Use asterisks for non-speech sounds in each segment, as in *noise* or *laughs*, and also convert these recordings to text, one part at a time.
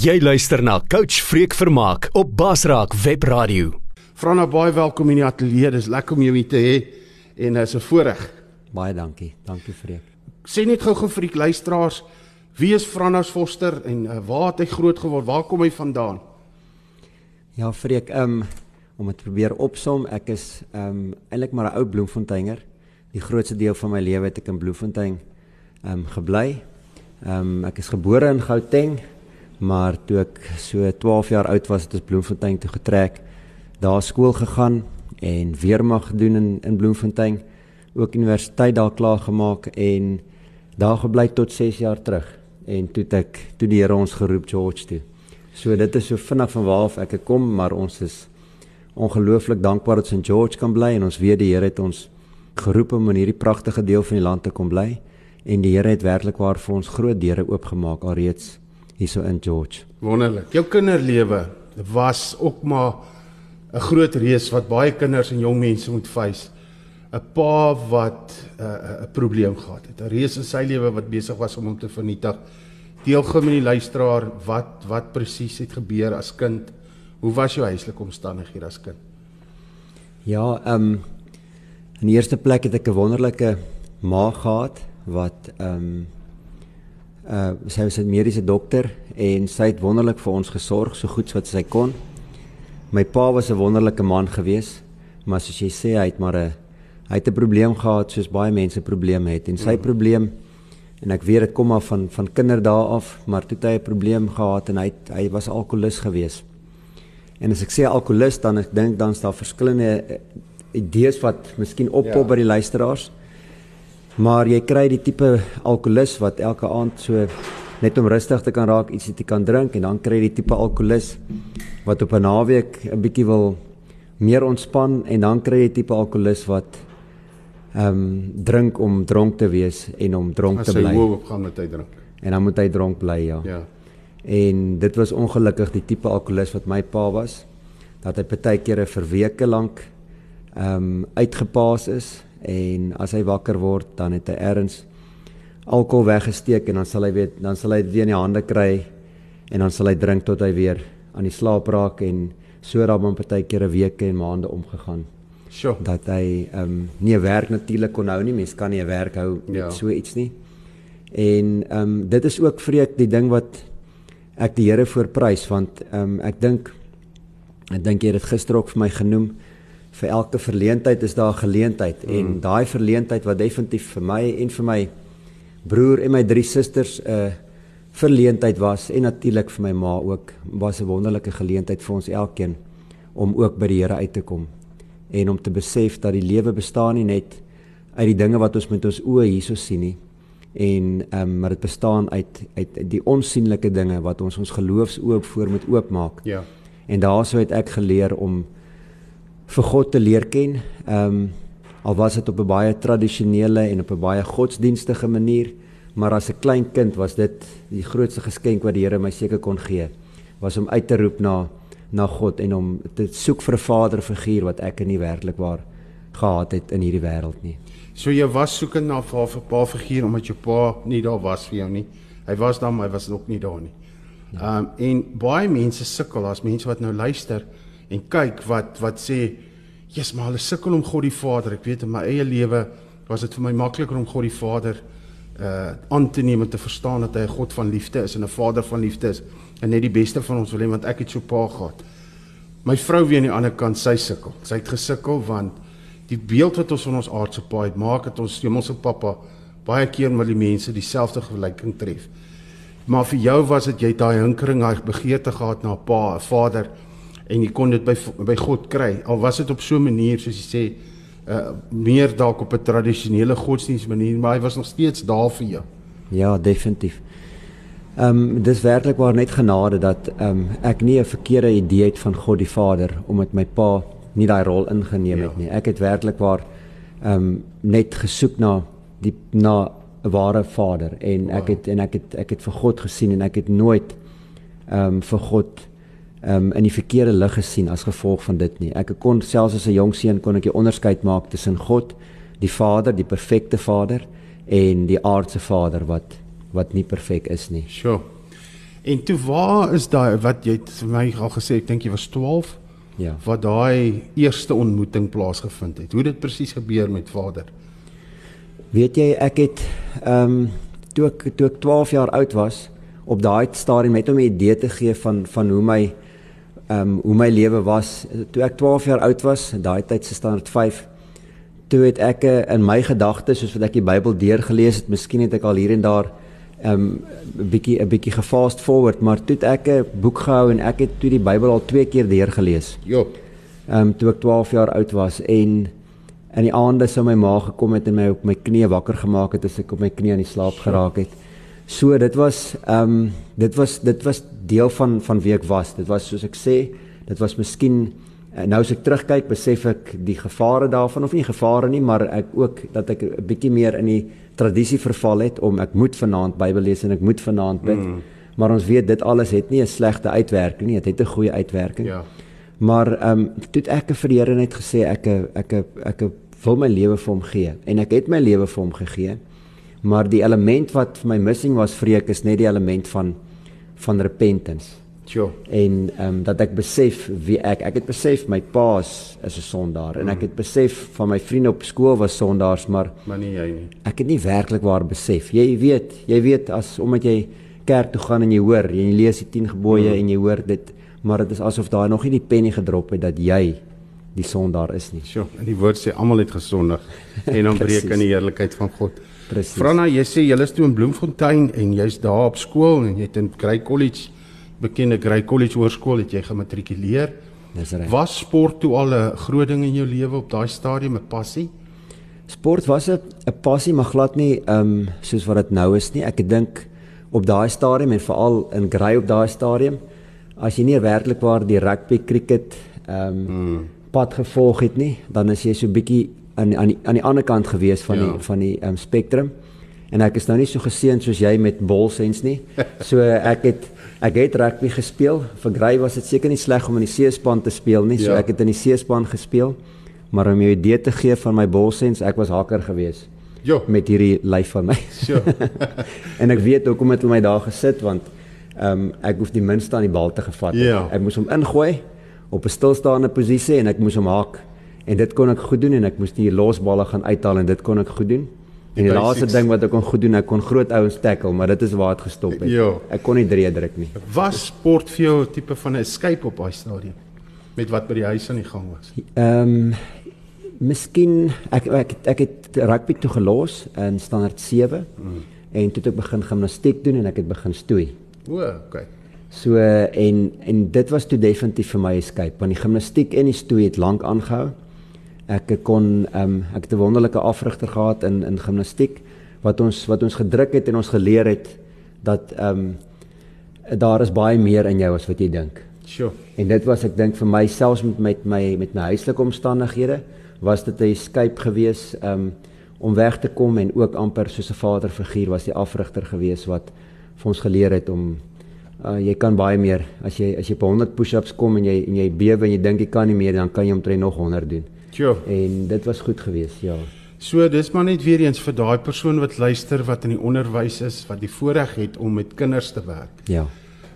Jy luister na Coach Freek Vermaak op Basraak Web Radio. Franna baie welkom in die ateljee. Dis lekker om jou hier te hê en is 'n voorreg. Baie dankie. Dankie Freek. Sê net gou-gou vir die luisteraars, wie is Franna Foster en uh, waar het hy groot geword? Waar kom hy vandaan? Ja Freek, um, om dit probeer opsom, ek is um eintlik maar 'n ou Bloemfonteiner. Die grootste deel van my lewe het ek in Bloemfontein um gebly. Um ek is gebore in Gauteng maar toe ek so 12 jaar oud was het ons Bloemfontein toe getrek. Daar skool gegaan en weermag gedoen in in Bloemfontein. Ook universiteit daar klaar gemaak en daar gebly tot 6 jaar terug. En toe ek toe die Here ons geroep George toe. So dit is so vinnig van waar af ek kom maar ons is ongelooflik dankbaar dat in George kan bly en ons weet die Here het ons geroep om in hierdie pragtige deel van die land te kom bly. En die Here het werklik waar vir ons groot deure oopgemaak alreeds hierso in George. Wonderlik. Jou kinderlewe was ook maar 'n groot reis wat baie kinders en jong mense moet face. 'n Pa wat uh, 'n uh, probleem gehad het. 'n Reis in sy lewe wat besig was om hom te vernietig. Deel gou met die luisteraar wat wat presies het gebeur as kind. Hoe was jou huislike omstandighede as kind? Ja, ehm um, in die eerste plek het ek 'n wonderlike ma gehad wat ehm um, uh sy was 'n mediese dokter en sy het wonderlik vir ons gesorg so goed wat sy kon. My pa was 'n wonderlike man gewees, maar soos jy sê hy het maar 'n hy het 'n probleem gehad soos baie mense probleme het en sy mm. probleem en ek weet dit kom maar van van kinderdae af, maar toe het hy 'n probleem gehad en hy het, hy was alkolikus gewees. En as ek sê alkolikus dan ek dink dan staan verskillende eh, idees wat miskien oppop ja. by die luisteraars. Maar jy kry die tipe alkoholus wat elke aand so net om rustig te kan raak ietsie te kan drink en dan kry jy die tipe alkoholus wat op 'n naweek 'n bietjie wil meer ontspan en dan kry jy tipe alkoholus wat ehm um, drink om dronk te wees en om dronk te bly. As hy hoog opgaan met hy drink. En dan moet hy dronk bly, ja. Ja. En dit was ongelukkig die tipe alkoholus wat my pa was dat hy baie kere vir weke lank ehm um, uitgepaas is en as hy wakker word dan het hy erns alkohol weggesteek en dan sal hy weet dan sal hy dit weer in die hande kry en dan sal hy drink tot hy weer aan die slaap raak en so daar hom partykeer 'n week en maande omgegaan. Sjoe. Dat hy ehm um, nie werk natuurlik kon hou nie. Mens kan nie 'n werk hou met ja. so iets nie. En ehm um, dit is ook vreek die ding wat ek die Here voorprys want ehm um, ek dink ek dink jy het dit gister ook vir my genoem vir elke verleentheid is daar 'n geleentheid mm. en daai verleentheid wat definitief vir my en vir my broer en my drie susters 'n uh, verleentheid was en natuurlik vir my ma ook was 'n wonderlike geleentheid vir ons elkeen om ook by die Here uit te kom en om te besef dat die lewe bestaan nie net uit die dinge wat ons met ons oë hierso sien nie en ehm um, maar dit bestaan uit uit die onsigbare dinge wat ons ons geloofsoop voor moet oopmaak. Ja. En daaroor het ek geleer om vir God te leer ken. Ehm um, al was dit op 'n baie tradisionele en op 'n baie godsdienstige manier, maar as 'n klein kind was dit die grootste geskenk wat die Here my seker kon gee, was om uit te roep na na God en om te soek vir 'n vaderfiguur wat ek nie werklik waar gehad het in hierdie wêreld nie. So jy was soekend na 'n pa figuur omdat jou pa nie daar was vir jou nie. Hy was daar, maar hy was ook nie daar nie. Ja. Ehm um, en baie mense sukkel as mense wat nou luister en kyk wat wat sê Jesus maar hulle sukkel om God die Vader. Ek weet in my eie lewe was dit vir my makliker om God die Vader uh aan te neem en te verstaan dat hy 'n God van liefde is en 'n Vader van liefde is en net die beste van ons wil hê want ek het so pa gehad. My vrou weer aan die ander kant, sy sukkel. Sy het gesukkel want die beeld wat ons van ons aardse pa het, maak dit ons hemelse pappa baie keer met die mense dieselfde gelyking tref. Maar vir jou was dit jy daai hinkering, daai begeerte gehad na 'n pa, 'n vader en jy kon dit by by God kry. Al was dit op so 'n manier soos jy sê uh meer dalk op 'n tradisionele godsdienst manier, maar hy was nog steeds daar vir jou. Ja, definitief. Ehm um, dis werklik waar net genade dat ehm um, ek nie 'n verkeerde idee het van God die Vader omdat my pa nie daai rol ingeneem ja. het nie. Ek het werklik waar ehm um, net gesoek na die na 'n ware Vader en wow. ek het en ek het ek het vir God gesien en ek het nooit ehm um, vir God um, in die verkeerde lig gesien as gevolg van dit nie. Ek kon selfs as 'n jong seun kon ek die onderskeid maak tussen God, die Vader, die perfekte Vader en die aardse Vader wat wat nie perfek is nie. Sjoe. En toe waar is daai wat jy vir my al gesê, ek dink jy was 12? Ja. Wat daai eerste ontmoeting plaasgevind het. Hoe dit presies gebeur met Vader? Weet jy, ek het ehm um, toe ek toe ek 12 jaar oud was, op daai stadium net om 'n idee te gee van van hoe my ehm um, hoe my lewe was. Toe ek 12 jaar oud was, daai tyd se standaard 5 toe het ek eh, in my gedagtes soos wat ek die Bybel deurgelees het, miskien het ek al hier en daar ehm um, 'n bietjie 'n bietjie gefast forward, maar toe het ek 'n boek gehou en ek het toe die Bybel al twee keer deurgelees. Jop. Ehm um, toe ek 12 jaar oud was en in die aande sou my ma gekom het en my op my knie wakker gemaak het as ek op my knie aan die slaap geraak het. So dit was ehm um, dit was dit was deel van van wie ek was. Dit was soos ek sê, dit was miskien En nou as ek terugkyk, besef ek die gevare daarvan of nie gevare nie, maar ek ook dat ek 'n bietjie meer in die tradisie verval het om ek moet vanaand Bybel lees en ek moet vanaand bid. Mm. Maar ons weet dit alles het nie 'n slegte uitwerking nie, dit het 'n goeie uitwerking. Ja. Maar ehm um, toe ek vir die Here net gesê ek ek ek ek wil my lewe vir hom gee en ek het my lewe vir hom gegee. Maar die element wat vir my missing was vreek is net die element van van repentance. Sure. En ehm um, dat ek besef wie ek ek het besef my pa's is 'n sondaar mm. en ek mm. het besef van my vriende op skool was sondaars maar maar nie jy nie. Ek het nie werklik waar besef. Jy weet, jy weet as omdat jy kerk toe gaan en jy hoor, jy lees die 10 gebooie mm. en jy hoor dit, maar dit is asof daar nog nie die pennie gedrop het dat jy die sondaar is nie. Sjoe, en die woord sê almal het gesondig en dan breek in die heerlikheid van God. Presies. Franna, jy sê jy is toe in Bloemfontein en jy's daar op skool en jy het in Grey College bekende Grey College Hoërskool het jy gematrikuleer. Dis reg. Was sport toe al 'n groot ding in jou lewe op daai stadium, 'n passie? Sport was 'n 'n passie, maar glad nie ehm um, soos wat dit nou is nie. Ek dink op daai stadium en veral in Grey op daai stadium as jy nie werklik waar die rugby, cricket ehm um, hmm. Pad gevolg het nie, dan is jy so bietjie aan aan die aan die ander kant gewees van ja. die van die ehm um, spektrum. En ek is nou nie so geseën soos jy met bolsens nie. *laughs* So ek het Ek het rugby gespeel. Vir Grey was dit seker nie sleg om in die C-span te speel nie. So ja. ek het in die C-span gespeel. Maar om jou idee te gee van my bolsens, ek was hakker geweest. Jo. Met hierdie lyf van my. So. *laughs* en ek weet hoekom het hulle my daar gesit want ehm um, ek hoef die minste aan die bal te gevat het. Ja. Ek moes hom ingooi op 'n stilstaande posisie en ek moes hom haak. En dit kon ek goed doen en ek moes die losballe gaan uithaal en dit kon ek goed doen. En die laaste ding wat ek kon goed doen, ek kon groot ouens tackle, maar dit is waar dit gestop het. Jo. Ek kon nie drie druk nie. Was sport vir jou 'n tipe van 'n escape op daai stadium met wat by die huis aan die gang was? Ehm um, Miskien ek ek ek het rugby toe gelos in standaard 7 hmm. en toe het ek begin gimnastiek doen en ek het begin stoei. O, okay. So en en dit was toe definitief vir my escape want die gimnastiek en die stoei het lank aangehou ek kon um, ek het 'n wonderlike afrigter gehad in in gimnastiek wat ons wat ons gedruk het en ons geleer het dat ehm um, daar is baie meer in jou as wat jy dink. Sjoe. En dit was ek dink vir myself met met my met my huislike omstandighede was dit 'n escape gewees um om weg te kom en ook amper soos 'n vaderfiguur was die afrigter gewees wat vir ons geleer het om uh, jy kan baie meer as jy as jy op 100 push-ups kom en jy en jy bewe en jy dink jy kan nie meer dan kan jy omtrent nog 100 doen. Tjoh. En dit was goed geweest, ja. So dis maar net weer eens vir daai persoon wat luister wat in die onderwys is, wat die voorreg het om met kinders te werk. Ja.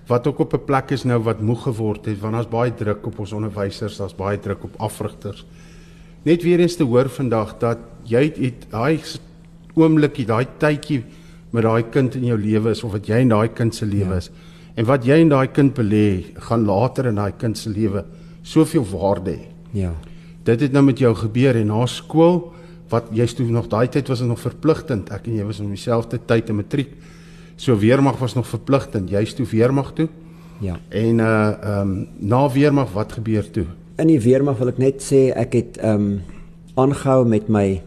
Wat ook op 'n plek is nou wat moeg geword het want daar's baie druk op ons onderwysers, daar's baie druk op afrigters. Net weer eens te hoor vandag dat jy het daai oomblikie, daai tydjie met daai kind in jou lewe is of wat jy in daai kind se lewe ja. is. En wat jy in daai kind belê, gaan later in daai kind se lewe soveel waarde hê. Ja. Dit het nou met jou gebeur en na skool wat jy's toe nog daai tyd was dit nog verpligtend. Ek en jy was in dieselfde tyd in matriek. So weermag was nog verpligtend. Jy's toe weermag toe. Ja. En uh ehm um, na weermag wat gebeur toe? In die weermag wil ek net sê ek het ehm um, aangehou met my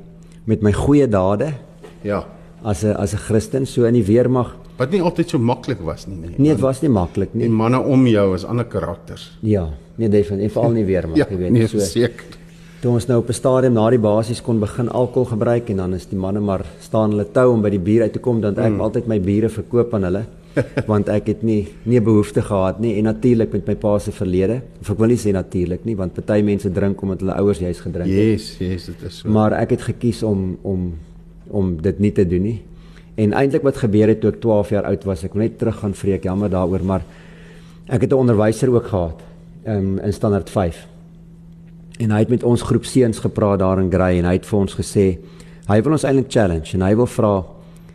met my goeie dade Ja. as 'n as 'n Christen. So in die weermag. Wat nie altyd so maklik was nie, nee. Nee, dit was nie maklik nie. manne om jou is ander karakters. Ja, nee definitief veral nie weermag, *laughs* Ja, jy weet. nee, so seker. toe ons nou op 'n stadium na die basies kon begin alkohol gebruik en dan is die manne maar staan hulle tou om by die bier uit te kom dan ek mm. altyd my biere verkoop aan hulle *laughs* want ek het nie nie behoefte gehad nie en natuurlik met my pa se verlede of ek wil nie sê natuurlik nie want party mense drink omdat hulle ouers juis gedrink het Yes, yes, dit is so. maar ek het gekies om om om dit nie te doen nie. En eintlik wat gebeur het toe ek 12 jaar oud was, ek wil net terug gaan vreek, jammer daaroor, maar ek het 'n onderwyser ook gehad um, in standaard 5. En hy het met ons groep seuns gepraat daar in Grey en hy het vir ons gesê hy wil ons eintlik challenge en hy wil vra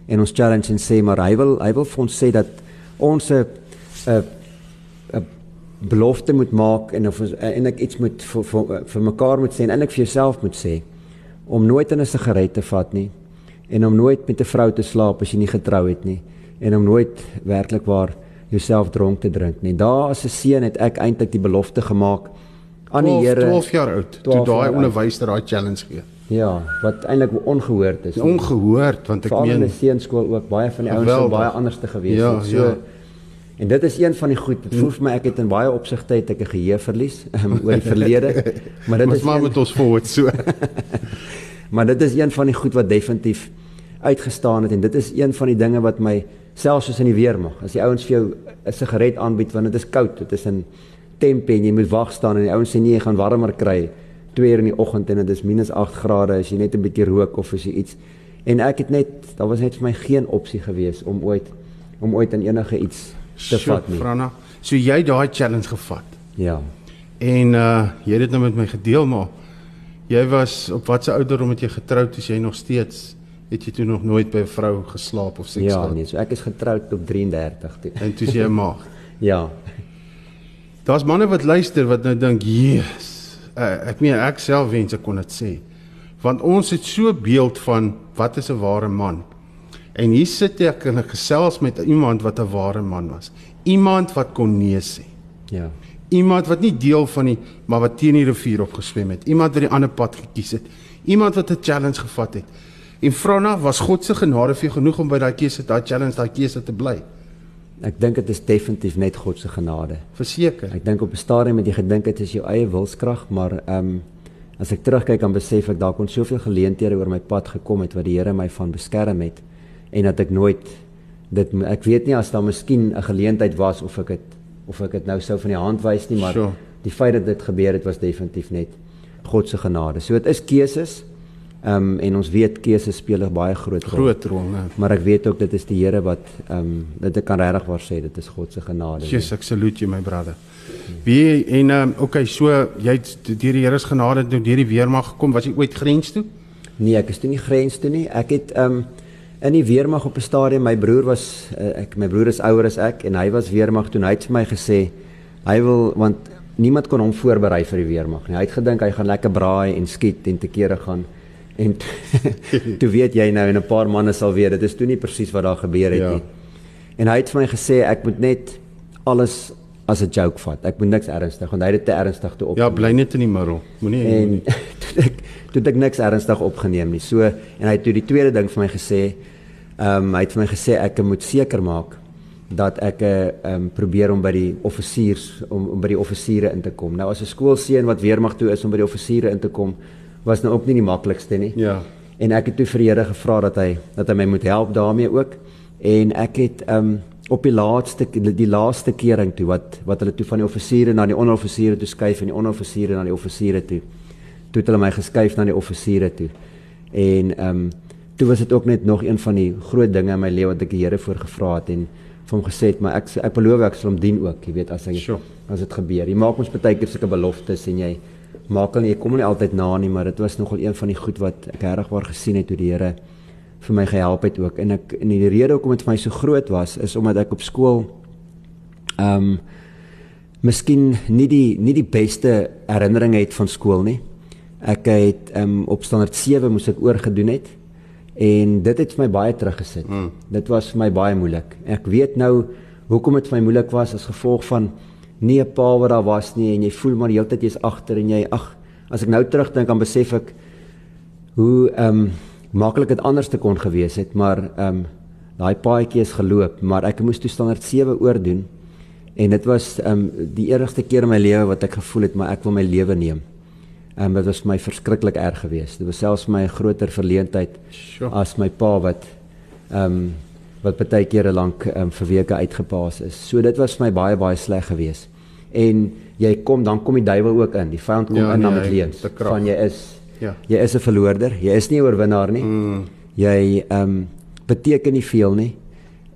en ons challenge en sê maar hy wil hy wil vir ons sê dat ons 'n 'n 'n belofte moet maak en of ons eintlik iets moet vir vir, vir mekaar moet sê en eintlik vir jouself moet sê om nooit in 'n sigaret te vat nie en om nooit met 'n vrou te slaap as jy nie getrou het nie en om nooit werklik waar jouself dronk te drink nie. Daar as 'n seun het ek eintlik die belofte gemaak aan die 12, Here. 12 jaar oud toe 12 daai onderwyser daai challenge gee. Ja, wat eintlik ongehoord is. Ongehoord want ek Veral in meen 'n seunskool ook baie van die ouens sou baie anders te gewees Ja, het. So ja. En dit is een van die goed. Dit voel vir my ek het in baie opsigte het ek 'n geheue verlies um, *laughs* oor die verlede. Maar dit is maar een, met ons voort so. *laughs* maar dit is een van die goed wat definitief uitgestaan het en dit is een van die dinge wat my selfs soos in die weermag. As die ouens vir jou 'n sigaret aanbied want dit is koud, dit is in tempe en jy moet wag staan en die ouens sê nee, jy gaan warmer kry 2 uur in die oggend en dit is minus 8 grade as jy net 'n bietjie rook of as jy iets. En ek het net daar was net vir my geen opsie gewees om ooit om ooit aan enige iets te Sjoe, vat nie. Franna, so jy daai challenge gevat. Ja. En uh jy het dit nou met my gedeel maar jy was op watter ouderdom het jy getroud as jy nog steeds het jy toe nog nooit by 'n vrou geslaap of seks Ja, gehad? nee, so ek is getroud op 33 toe. En toe jy 'n maag. *laughs* Ja. Daar's manne wat luister wat nou dink, "Jesus, uh, ek meen ek self wens ek kon dit sê." Want ons het so beeld van wat is 'n ware man. En hier sit ek en ek gesels met iemand wat 'n ware man was. Iemand wat kon nee sê. Ja. Iemand wat nie deel van die maar wat teen die rivier opgeswem het. Iemand wat die ander pad gekies het. Iemand wat 'n challenge gevat het. En Frana was God se genade vir jou genoeg om by daai keuse, daai challenge, daai keuse te bly. Ek dink dit is definitief net God se genade. Verseker. Ek dink op 'n stadium het jy gedink dit is jou eie wilskrag, maar ehm um, as ek terugkyk dan besef ek daar kon soveel geleenthede oor my pad gekom het wat die Here my van beskerm het en dat ek nooit dit ek weet nie as daar miskien 'n geleentheid was of ek dit of ek dit nou sou van die hand wys nie, maar Sure. die feit dat dit gebeur het was definitief net God se genade. So dit is keuses. Ehm um, en ons weet keuses speel 'n baie groot rol. Groot rol, né? Maar ek weet ook dit is die Here wat ehm um, dit ek kan regtig waar sê dit is God se genade. Jesus, ek salute jou my brother. Wie en ehm um, okay, so jy het deur die Here se genade nou deur die weermag gekom, was jy ooit grens toe? Nee, ek is toe nie grens toe nie. Ek het ehm um, in die weermag op 'n stadium my broer was uh, ek my broer is ouer as ek en hy was weermag toe en hy het vir my gesê hy wil want niemand kon hom voorberei vir die weermag nie. Hy het gedink hy gaan lekker braai en skiet en te kere gaan en *laughs* toe- weet jy nou en 'n paar manne sal weet dit is toe nie presies wat daar gebeur het Ja. nie. En hy het vir my gesê ek moet net alles as 'n joke vat. Ek moet niks ernstig want hy het dit te ernstig toe op. Ja, bly net in die middel. Moenie En *laughs* toe ek toe ek niks ernstig opgeneem nie. So en hy het toe die tweede ding vir my gesê, ehm um, hy het vir my gesê ek moet seker maak dat ek ehm um, probeer om by die offisiers om, om by die offisiere in te kom. Nou as 'n skoolseun wat weermag toe is om by die offisiere in te kom, was nou ook nie die maklikste nie. Ja. En ek het toe vir die Here gevra dat hy dat hy my moet help daarmee ook. En ek het ehm um, op die laaste die laaste kering toe wat wat hulle toe van die offisiere na die onderoffisiere toe skuif en die onderoffisiere na die offisiere toe. Toe het hulle my geskuif na die offisiere toe. En ehm um, toe was dit ook net nog een van die groot dinge in my lewe wat ek die Here voor gevra het en vir hom gesê het maar ek ek beloof ek sal hom dien ook, jy weet as hy Sure. as dit gebeur. Jy maak ons baie keer sulke beloftes en jy maak hulle jy kom nie altyd na nie, maar dit was nogal een van die goed wat ek regwaar gesien het hoe die Here vir my gehelp het ook. En ek en die rede hoekom dit vir my so groot was is omdat ek op skool ehm um, miskien nie die nie die beste herinneringe het van skool nie. Ek het ehm um, op standaard 7 moes ek oorgedoen het en dit het vir my baie teruggesit. Mm. Dit was vir my baie moeilik. Ek weet nou hoekom dit vir my moeilik was as gevolg van nie 'n pa wat daar was nie en jy voel maar die hele tyd jy's agter en jy ag as ek nou terugdink dan besef ek hoe ehm um, maklik dit anders te kon gewees het, maar ehm um, daai paadjie is geloop, maar ek moes toe standaard 7 oordoen. En dit was ehm um, die eerste keer in my lewe wat ek gevoel het maar ek wil my lewe neem. Ehm um, dit was my verskriklik erg geweest. Dit was selfs my groter verleentheid sure. as my pa wat ehm um, wat baie kere lank um, vir weke uitgepaas is. So dit was vir my baie baie sleg geweest. En jy kom dan kom die duiwel ook in. Die vyand kom ja, in nee, met leuns van jy is ja. Jy is 'n verloorder. Jy is nie 'n oorwinnaar nie. Mm. Jy ehm um, beteken nie veel nie.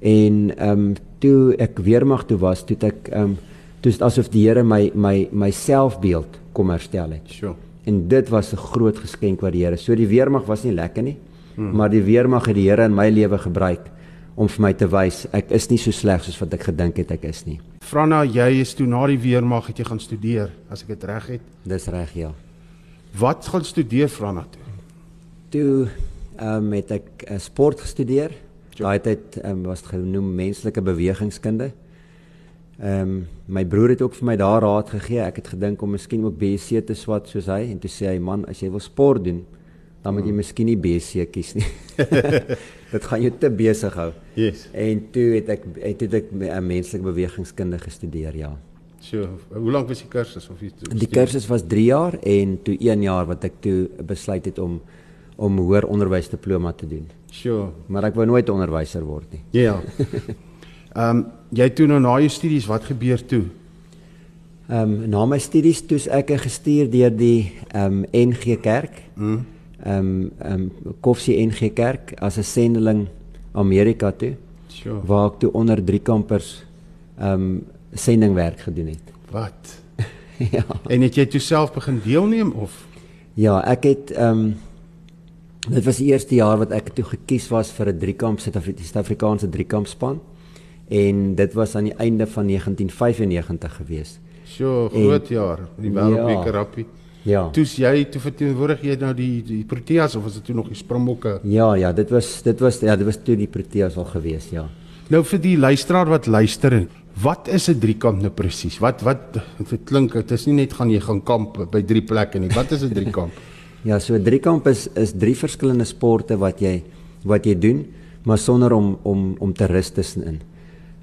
En ehm um, toe ek weermag toe was, toe ek ehm um, toe is asof die Here my my my selfbeeld kom herstel het. Sure. En dit was 'n groot geskenk wat die Here. So die weermag was nie lekker nie. Mm. Maar die weermag het die Here in my lewe gebruik om vir my te wys ek is nie so sleg soos wat ek gedink het ek is nie. Franna, jy is toe na die weermag het jy gaan studeer, as ek dit reg het? Dis reg, ja. Wat gaan studeer Franna toe? Toe ehm um, het ek uh, sport gestudeer. Daai tyd um, was dit genoem menslike bewegingskunde. Ehm um, my broer het ook vir my daar raad gegee. Ek het gedink om miskien ook BSc te swat soos hy en toe sê hy man, as jy wil sport doen, dan moet jy hmm. miskien nie BSc kies nie. *laughs* dit gaan jou te besig hou. Yes. En toe het ek het toe ek menslike bewegingskunde gestudeer, ja. So, hoe lank was die kursus of jy Die kursus was 3 jaar en toe 1 jaar wat ek toe besluit het om om hoër onderwys diploma te doen. So, maar ek wou nooit onderwyser word nie. Ja. *laughs* Ehm um, jy toe nou na jou studies, wat gebeur toe? Ehm um, na my studies toe ek gestuur deur die ehm um, NG Kerk. Mm ehm um, ehm um, Koffsie NG Kerk as 'n sendeling Amerika toe. Sure. Waar ek toe onder drie kampers ehm um, sendingwerk gedoen het. *laughs* Wat? ja. En het jy toe self begin deelneem of? Ja, ek het ehm um, dit was die eerste jaar wat ek toe gekies was vir 'n driekamp Suid-Afrikaanse driekamp span en dit was aan die einde van 1995 gewees. So groot en, jaar, die wêreldbeker ja, rappie. Ja. Toe's jy toe verteenwoordig jy nou die die Proteas of was dit toe nog die Springbokke? Ja, ja, dit was dit was ja, dit was toe die Proteas al gewees, ja. Nou vir die luisteraar wat luister, wat is 'n driekamp nou presies? Wat wat dit klink dit is nie net gaan jy gaan kamp by drie plekke nie. Wat is 'n driekamp? *laughs* ja, so 'n driekamp is is drie verskillende sporte wat jy wat jy doen, maar sonder om om om te rus tussenin.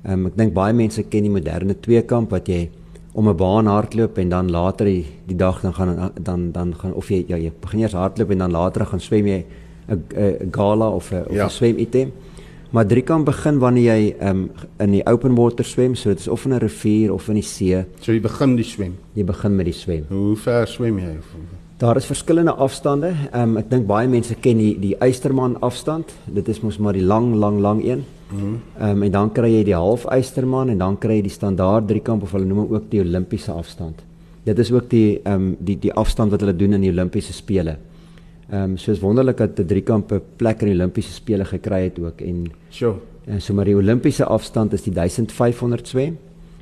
Ehm um, ek dink baie mense ken die moderne tweekamp wat jy om 'n baan hardloop en dan later die, die dag dan gaan dan dan gaan of jy ja jy begin eers hardloop en dan later gaan swem jy 'n gala of 'n of 'n ja. swem item. Maar drie kan begin wanneer jy um, in die open water swem, so dit is of in 'n rivier of in die see. So jy begin die swem. Jy begin met die swem. Hoe ver swem jy? Daar is verskillende afstande. Um, ek dink baie mense ken die die Eysterman afstand. Dit is mos maar die lang lang lang een. Ehm um, en dan kry jy die half eysterman en dan kry jy die standaard driekamp of hulle noem ook die Olimpiese afstand. Dit is ook die ehm um, die die afstand wat hulle doen in die Olimpiese spele. Ehm um, soos wonderlik dat die driekamp 'n plek in die Olimpiese spele gekry het ook en sure. En so maar die Olimpiese afstand is die 1500 swem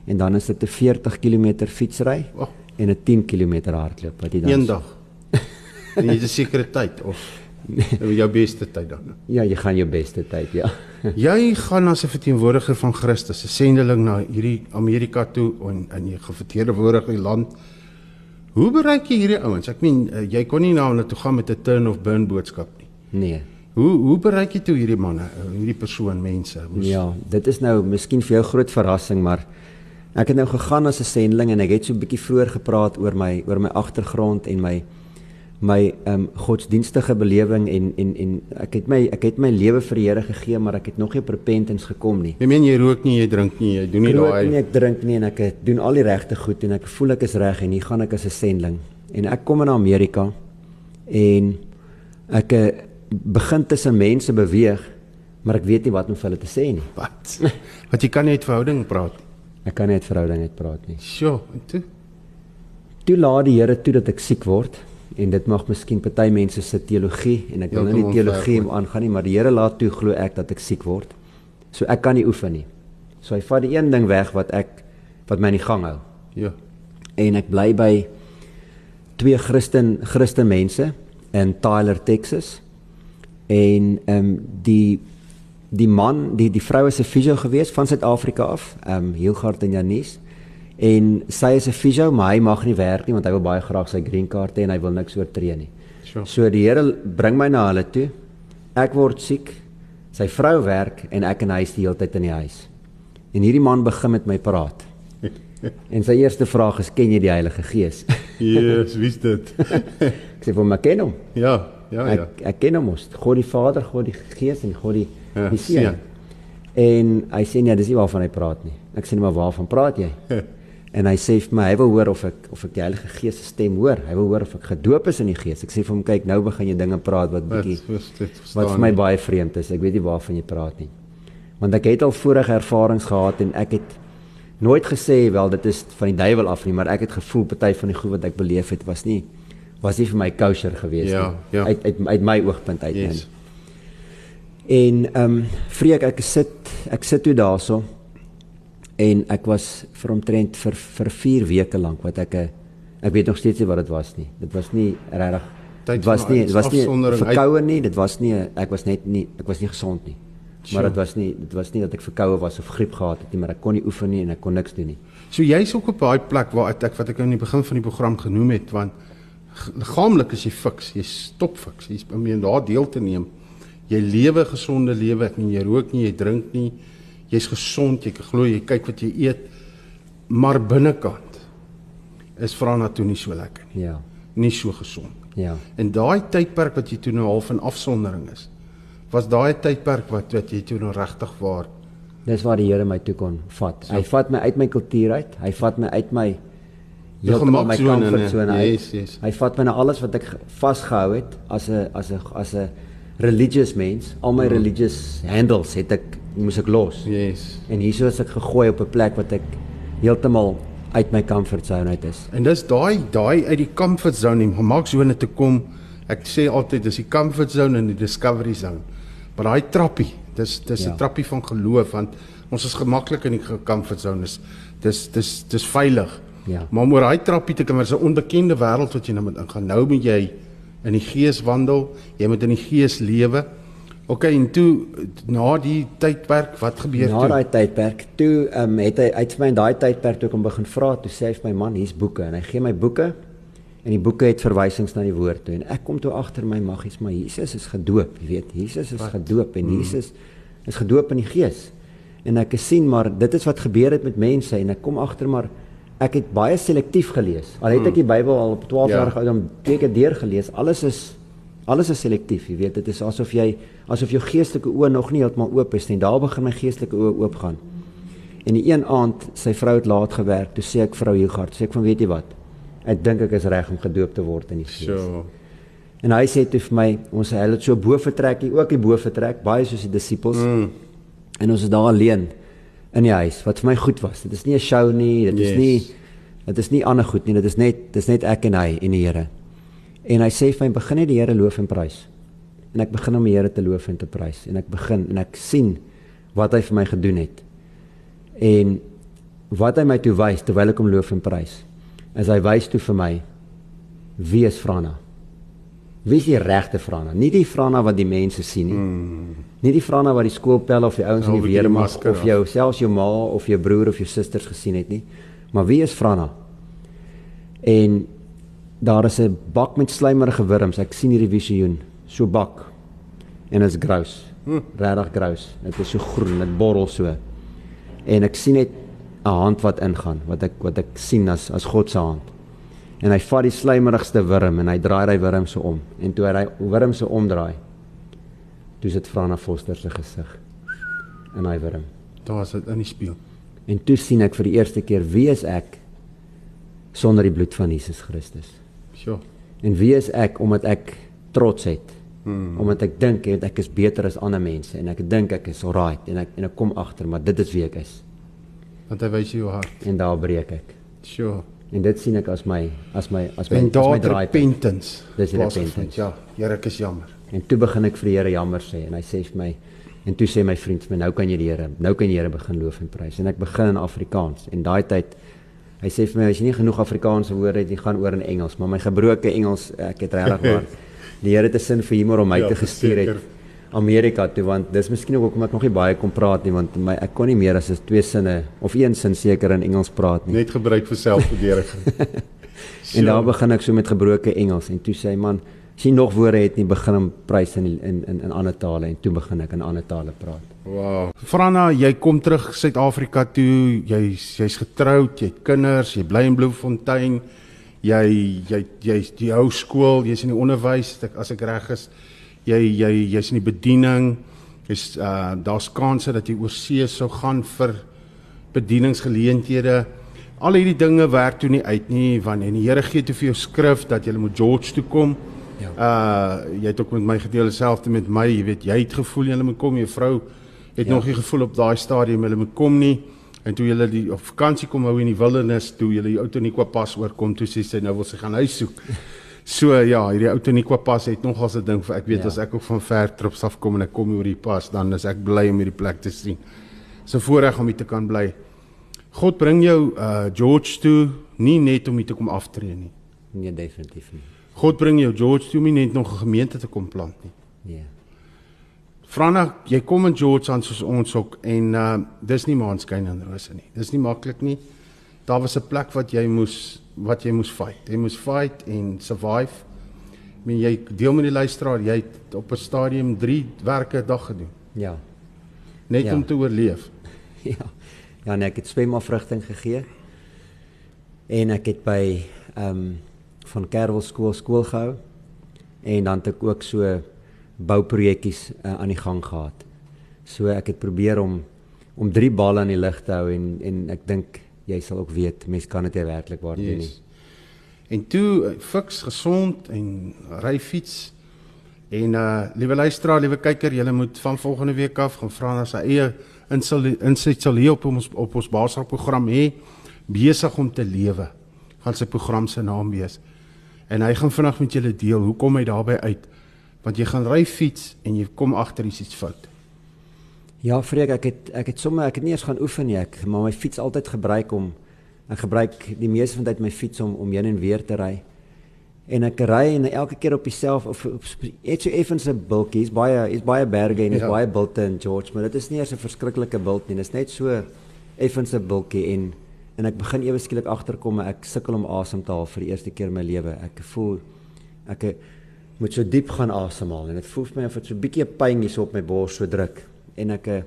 en dan is dit 'n 40 km fietsry oh. en 'n 10 km hardloop wat jy dan Eendag. *laughs* en jy het 'n sekere tyd of *laughs* jou beste tyd dan. Ja, jy gaan jou beste tyd, ja. *laughs* jy gaan as 'n verteenwoordiger van Christus, 'n sendeling na hierdie Amerika toe en in jy verteenwoordig die land. Hoe bereik jy hierdie ouens? Ek meen, eh, jy kon nie na hulle toe gaan met 'n turn of burn boodskap nie. Nee. Hoe hoe bereik jy toe hierdie manne, eh, hierdie persoon, mense? Hoes... Ja, dit is nou miskien vir jou groot verrassing, maar ek het nou gegaan as 'n sendeling en ek het so 'n bietjie vroeër gepraat oor my oor my agtergrond en my my um, godsdienstige belewing en en en ek het my ek het my lewe vir die Here gegee maar ek het nog nie op repentance gekom nie. Jy meen jy rook nie, jy drink nie, jy doen nie daai. Ek rook nie, ek drink nie en ek doen al die regte goed en ek voel ek is reg en hier gaan ek as 'n sending. En ek kom in Amerika en ek eh, begin tussen mense beweeg maar ek weet nie wat om vir hulle te sê nie. Wat? Wat jy kan nie uit verhouding praat nie. Ek kan nie uit verhouding uit praat nie. Sjoe, en toe? Toe laat die Here toe dat ek siek word en dit mag miskien party mense se teologie en ek wil nou nie teologie aangaan nie maar die Here laat toe glo ek dat ek siek word. So ek kan nie oefen nie. So hy vat die een ding weg wat ek wat my in die gang hou. Ja. En ek bly by twee Christen Christen mense in Tyler, Texas. En ehm um, die die man, die die vrou is 'n fisio gewees van Suid-Afrika af, ehm um, Hilgard en Janice en sy is 'n fisio, maar hy mag nie werk nie want hy wil baie graag sy green card hê en hy wil niks oortree nie. Sure. So die Here bring my na hulle toe. Ek word siek. Sy vrou werk en ek en hy is die hele tyd in die huis. En hierdie man begin met my praat. *laughs* En sy eerste vraag is: "Ken jy die Heilige Gees?" *laughs* Yes, wie's dit? *laughs* Ek sê vir "Ek ken hom. ja, ja, ja. Ek ek ken hom mos. God die Vader, God die Gees en God die Ja, die Seun." seun. En hy sê nee, dis nie waarvan hy praat nie. Ek sê nee, maar waarvan praat jy? En hy sê vir my hy wil hoor of ek of ek die Heilige Gees se stem hoor. Hy wil hoor of ek gedoop is in die Gees. Ek sê vir hom kyk, nou begin jy dinge praat wat bietjie wat vir my baie vreemd is. Ek weet nie waarvan jy praat nie. Want ek het al vorige ervarings gehad en ek het nooit gesê wel dit is van die duiwel af nie, maar ek het gevoel party van die goed wat ek beleef het was nie was nie vir my kosher gewees Ja, nie. ja. Uit uit uit my oogpunt uit Yes. yes. En ehm um, vreek ek sit ek sit toe daarso en ek was vir omtrent vir vir 4 weke lank wat ek 'n ek weet nog steeds nie wat dit was nie. Dit was nie regtig dit was nie dit was nie verkoue nie, dit was nie ek was net nie ek was nie gesond nie. Maar dit was nie dit was nie dat ek verkoue was of griep gehad het nie, maar ek kon nie oefen nie en ek kon niks doen nie. So jy's ook op daai plek waar ek wat ek in die begin van die program genoem het want liggaamlik is jy fiks, jy stop fiks, jy's om jy daar deel te neem. Jy lewe gesonde lewe, ek meen jy rook nie, jy drink nie. Jy's gesond, jy glo jy kyk wat jy eet. Maar binnekant is Frana toe nie so lekker nie. Ja. Nie so gesond. Ja. En daai tydperk wat jy toe nou half in afsondering is, was daai tydperk wat wat jy toe nou regtig waar Dis waar die Here my toe kon vat. Hy vat my uit my kultuur uit. Hy vat my uit my Jou heeltemal my gemaksone, comfortzone nee. uit. Yes, yes. Hy vat my na alles wat ek ge- vasgehou het as 'n as 'n as 'n religious mens. Al my religious handles het ek moes ek los. Yes. En hierso is ek gegooi op 'n plek wat ek heeltemal uit my comfort zone uit is. En dis daai daai uit die comfort zone, die gemaksone te kom. Ek sê altyd dis die comfort zone en die discovery zone. Maar daai trappie, dis dis 'n Ja. trappie van geloof want ons is gemaklik in die comfort zone. Dis dis dis dis veilig. Ja. Maar om oor daai trappie te kom, is 'n onbekende wêreld wat jy nou moet ingaan. Nou moet jy in die gees wandel, jy moet in die gees lewe. OK, en toe na die tydperk, wat gebeur Na toe? daai tydperk, toe um, het hy uit vir my in daai tydperk toe ek hom begin vra, toe sê hy vir my man, hier's boeke en hy gee my boeke en die boeke het verwysings na die woord toe en ek kom toe agter my maggies, maar Jesus is gedoop, jy weet, Jesus is Wat? gedoop en Jesus is gedoop in die Gees. En ek het sien maar dit is wat gebeur het met mense en ek kom agter maar ek het baie selektief gelees. Al het ek die Bybel al op 12 Ja. jaar oud twee keer deurgelees, alles is alles is selektief, jy weet, dit is asof jy asof jou geestelike oë nog nie heeltemal oop is nie. Daar begin my geestelike oë oop gaan. En die een aand, sy vrou het laat gewerk, toe sê ek vrou Hugard, sê ek van weet jy wat? Ek dink ek is reg om gedoop te word in die Gees. So. En hy sê toe vir my, ons hulle het so bo vertrek, hier ook die bo vertrek, baie soos die disippels. Mm. En ons is daar alleen in die huis wat vir my goed was. Dit is nie 'n show nie, dit Yes. is nie dit is nie ander goed nie, dit is net dis net ek en hy en die Here. En hy sê vir my begin net die Here loof en prys. En ek begin om die Here te loof en te prys en ek begin en ek sien wat hy vir my gedoen het. En wat hy my toe wys terwyl ek hom loof en prys, is hy wys toe vir my wie is Frana? Wie is die regte Frana? Nie die Frana wat die mense sien nie. Mm. Nie die Frana wat die skoolpelle of die ouens in die weermag of jou selfs jou ma of jou broer of jou susters gesien het nie. Maar wie is Frana? En daar is 'n bak met slijmerige wurms. Ek sien hierdie visioen. So bak. En is grous. Hm. Regtig grous. Dit is so groen, dit borrel so. En ek sien net 'n hand wat ingaan, wat ek wat ek sien as as God se hand. En hy vat die slijmerigste wurm en hy draai hy wurm so om. En toe hy hy wurm so omdraai, toe sit Frana Foster se gesig in hy wurm. Daar's dit in die spieël. En toe sien ek vir die eerste keer wie is ek sonder die bloed van Jesus Christus. So. En wie is ek omdat ek trots het? Hmm. Omdat ek dink het ek is beter as ander mense en ek dink ek is alright en ek en ek kom agter maar dit is wie ek is Want hy wys jou hart. en daar breek ek. So. En dit sien ek as my as my as my En as my draaipunt. repentance. Dis repentance. Ja, Here, ek is jammer. En toe begin ek vir die Here jammer sê en hy sê vir my en toe sê my vriend vir my nou kan jy die Here nou kan jy die Here begin loof en prys en ek begin in Afrikaans en daai tyd hy sê vir my as jy nie genoeg Afrikaanse woorde het jy gaan oor in Engels maar my gebroke Engels ek het regtig waar *laughs* die Here 'n sin vir humor om my Ja, te gestuur het. Amerika toe want dis miskien ook hoekom ek nog nie baie kon praat nie want my ek kon nie meer as is twee sinne of een sin seker in Engels praat nie Net gebruik vir selfverdediging. *laughs* En daar begin ek so met gebroke Engels en toe sê hy man, jy nog woorde het nie begin om prys in in in in ander tale en toe begin ek in ander tale praat. Wow. Franna, jy kom terug Suid-Afrika toe. Jy's jy's getroud, jy kinders, jy bly in Bloemfontein. Jy jy jy's die ou skool, jy's in die onderwys as ek reg is. Jy jy jy's in die bediening. Jy's uh daar's kanse dat jy oor see sou gaan vir bedieningsgeleenthede. Al hierdie dinge werk toe nie uit nie want en die Here gee te vir jou skrif dat jy moet George toe kom. Ja. Uh jy het ook met my gedeel dieselfde met my, jy weet jy het gevoel jy moet kom, jou vrou het ja. nog nie gevoel op daai stadium hulle moet kom nie. En toe julle die op vakansie kom hou in die wildernis, toe julle die Outoniqua pas oorkom, toe sê sy nou wil sy gaan huis soek. *laughs* So ja, hierdie Outoniqua pas het nog as 'n ding vir ek weet ja. as ek ook van ver trips af kom en ek kom oor die pas, dan is ek bly om hierdie plek te sien. Dis 'n voorreg om hier te kan bly. God bring jou uh George toe nie net om hier te kom aftree nie. Nee, definitief nie. God bring jou George toe nie net nog 'n gemeente te kom plant nie. Nee. Franna, jy kom in George aan soos ons ook en uh dis nie maanskyn en rose nie. Dis nie maklik nie. Daar was 'n plek wat jy moes wat jy moes fight. Jy moes fight en survive. I mean jy deel met die luisteraar, jy het op 'n stadium 3 werke 'n dag gedoen. Ja. Net ja. om te oorleef. *laughs* Ja. Ja, nee, ek het swemafrigting gegee. En ek het by ehm um, van Kerwel skool skool gehou. En dan het ek ook so bouprojekkies uh, aan die gang gehad. So ek het probeer om om drie balle aan die lug te hou en en ek dink jy sal ook weet mense kan dit werklik waar doen yes. nie. En toe eh, fiks gesond en ry fiets. En uh liewe luisteraar, liewe kyker, julle moet van volgende week af gaan vra na sy eie insit sal hier op ons op ons basisse program hê besig om te lewe. Gaan sy program se naam wees. En hy gaan vinnig met julle deel hoekom hy daarbey uit want jy gaan ry fiets en jy kom agter iets fout. Ja, Freek, ek het ek het sommer ek het nie eens gaan oefen nie, ek maar my fiets altyd gebruik om ek gebruik die meeste van tyd my fiets om om heen en weer te ry. En ek ry en elke keer op dieselfde of iets so effens 'n bultjie, is baie is baie berge en is ja. baie bulte in George, maar dit is nie eers 'n verskriklike bult nie, dit is net so effens 'n bultjie en en ek begin ewe skielik agterkom ek sukkel om asem te haal vir die eerste keer in my lewe. Ek voel ek moet so diep gaan asemhaal en dit voel vir my of dit so 'n bietjie pyn hier op my bors so druk. En ek eh,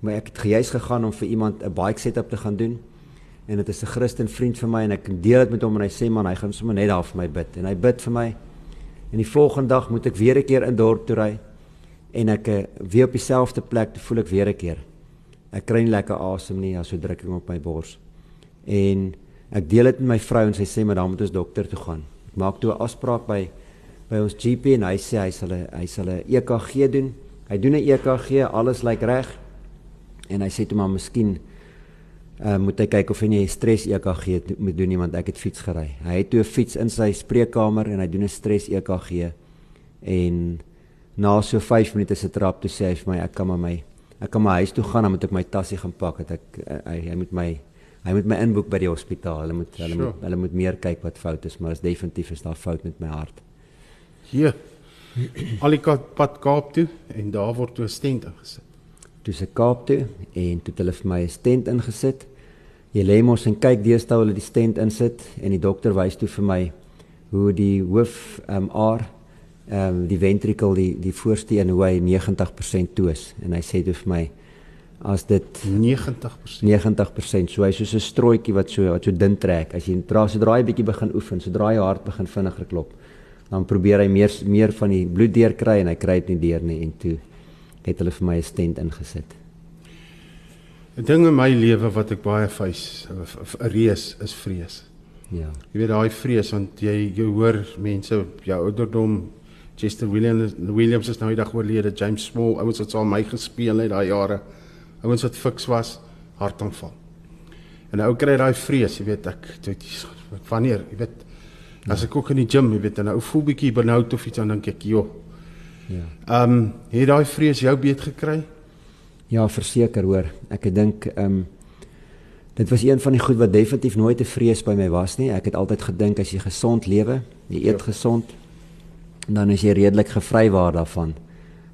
maar ek het gejuis gegaan om vir iemand 'n bike setup te gaan doen. En dit is 'n Christen vriend vir my en ek deel dit met hom en hy sê man hy gaan sommer net daar vir my bid. En hy bid vir my. En die volgende dag moet ek weer 'n keer in dorp toe ry. En ek eh, weer op dieselfde plek voel ek weer 'n keer. Ek kry nie lekker asem nie as so drukking op my bors en ek deel dit met my vrou en sy sê maar dan moet ons dokter toe gaan ek maak toe 'n afspraak by by ons GP en hy sê hy sal hy sal 'n EKG doen. Hy doen 'n EKG, alles lyk reg. En hy sê toe maar miskien uh, moet hy kyk of hy nie stres EKG moet doen nie want ek het fiets gery. Hy het toe 'n fiets in sy spreekkamer en hy doen 'n stres EKG. En na so 5 minute se trap toe sê hy vir my ek kan maar my ek kan maar huis toe gaan dan moet ek my tasse gaan pak dat ek uh, hy, hy moet my hy moet my inboek by die hospitaal. Hulle moet hulle sure. moet hulle moet meer kyk wat fout is, maar is definitief is daar fout met my hart hier Alika pad Kaap toe en daar word toe 'n stent ingesit. Toe se Kaap toe en toe het hulle vir my 'n stent ingesit. Jy lê mos en kyk deesdae hulle die stent insit en die dokter wys toe vir my hoe die hoof ehm um, aar ehm um, die ventricle die die voorste een hoe hy 90% toe is en hy sê toe vir my as dit 90% 90% so hy soos 'n strooitjie wat so wat so dun trek as jy dra sodra jy bietjie begin oefen sodra jy hart begin vinniger klop dan probeer hy meer meer van die bloed deur kry en hy kry dit nie deur nie en toe het hulle vir my 'n stent ingesit. 'n Ding in my lewe wat ek baie face 'n reus is vrees. Ja. Jy weet daai vrees want jy jy hoor mense jou ouderdom Chester Williams Williams is nou die dag oorlede James Small ouens wat al my gespeel het daai jare ouens wat fiks was hartaanval. En nou kry jy daai vrees, jy weet ek wanneer jy weet As ek ook in die gym, jy weet, en nou voel bietjie benoud of iets dan dink ek, "Jo." Ja. Ehm, um, het daai vrees jou beet gekry? Ja, verseker hoor. Ek dink ehm um, dit was een van die goed wat definitief nooit 'n vrees by my was nie. Ek het altyd gedink as jy gesond lewe, jy eet ja. gesond, dan is jy redelik gevrywaar daarvan.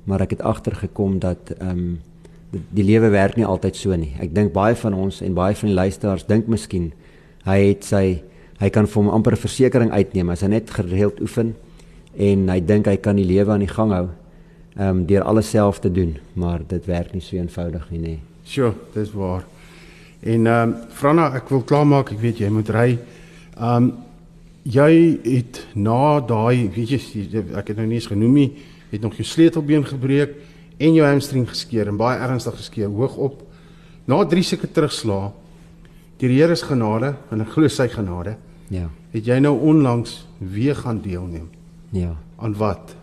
Maar ek het agtergekom dat ehm um, die, lewe werk nie altyd so nie. Ek dink baie van ons en baie van die luisteraars dink miskien hy het sy hy kan vir hom amper 'n versekering uitneem as hy net gereeld oefen en hy dink hy kan die lewe aan die gang hou. Ehm um, deur alles self te doen, maar dit werk nie so eenvoudig nie, nê. Nee. Sjoe, dis waar. En ehm um, Franna, ek wil klaarmaak, ek weet jy moet ry. Ehm um, jy het na daai, weet jy, ek het nou nie eens genoem nie, het nog jou sleutelbeen gebreek en jou hamstring geskeur en baie ernstig geskeur hoog op. Na 3 seker terugslaa deur die Here se genade en ek glo sy genade. Ja. Het jy nou onlangs weer gaan deelneem? Ja. Aan wat?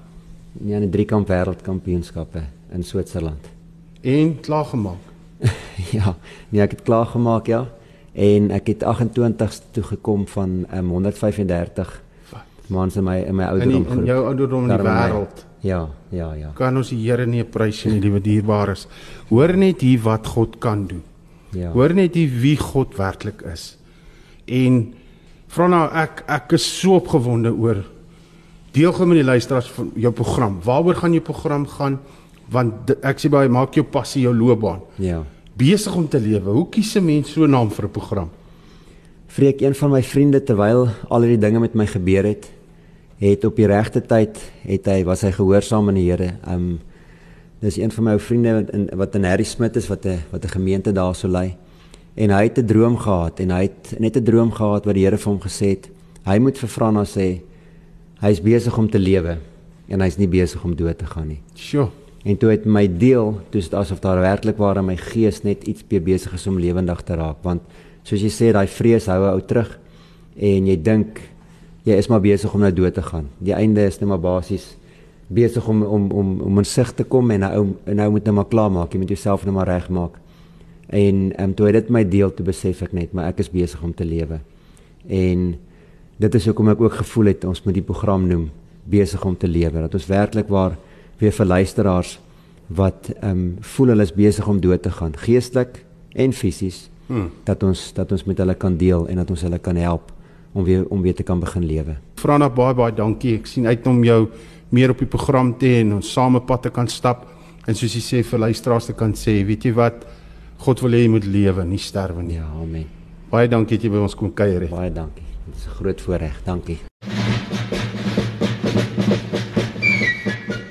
Nee, aan die driekamp wêreldkampioenskappe in Switserland. En klaar gemaak. *laughs* ja, nee, ek het klaar gemaak, ja. En ek het 28ste toe gekom van um, 135 mans in my in my ouderdom groep. In jou ouderdom in die wêreld. Ja, ja, ja. Kan ons die Here nie prys nie, liewe dierbares. Hoor net hier wat God kan doen. Ja. Hoor net hier wie God werklik is. En vra nou ek ek is so opgewonde oor deelgeneem in die luisteraars van jou program. Waaroor gaan jou program gaan? Want ek sê baie maak jou passie jou loopbaan. Ja. Besig om te lewe. Hoe kies 'n mens so 'n naam vir 'n program? Vreek een van my vriende terwyl al hierdie dinge met my gebeur het, het op die regte tyd het hy was hy gehoorsaam aan die Here. Um dis een van my ou vriende wat in wat in Harry Smit is wat 'n wat 'n gemeente daarso lei. En hy het 'n droom gehad en hy het net 'n droom gehad wat die Here vir hom gesê het. Hy moet vir Franna sê hy's besig om te lewe en hy's nie besig om dood te gaan nie. Sjoe. En toe het my deel, toe is dit asof daar werklik waar in my gees net iets besig is om lewendig te raak want soos jy sê daai vrees hou ou terug en jy dink jy is maar besig om nou dood te gaan. Die einde is net maar basies besig om om om om in sig te kom en nou nou moet jy maar klaar maak. Jy moet jouself nou maar regmaak. En ehm um, toe het dit my deel te besef ek net, maar ek is besig om te lewe. En dit is hoekom ek ook gevoel het ons moet die program noem besig om te lewe. Dat ons werklik waar weer vir luisteraars wat ehm um, voel hulle is besig om dood te gaan, geestelik en fisies, hmm. dat ons dat ons met hulle kan deel en dat ons hulle kan help om weer om weer te kan begin lewe. Frana baie baie dankie. Ek sien uit om jou meer op die program te hê en ons same pad te kan stap en soos jy sê vir luisteraars te kan sê, weet jy wat? God wil hê jy moet lewe, nie sterwe nie. Ja, amen. Baie dankie dat jy by ons kom kuier het. Baie dankie. Dit is 'n groot voorreg. Dankie.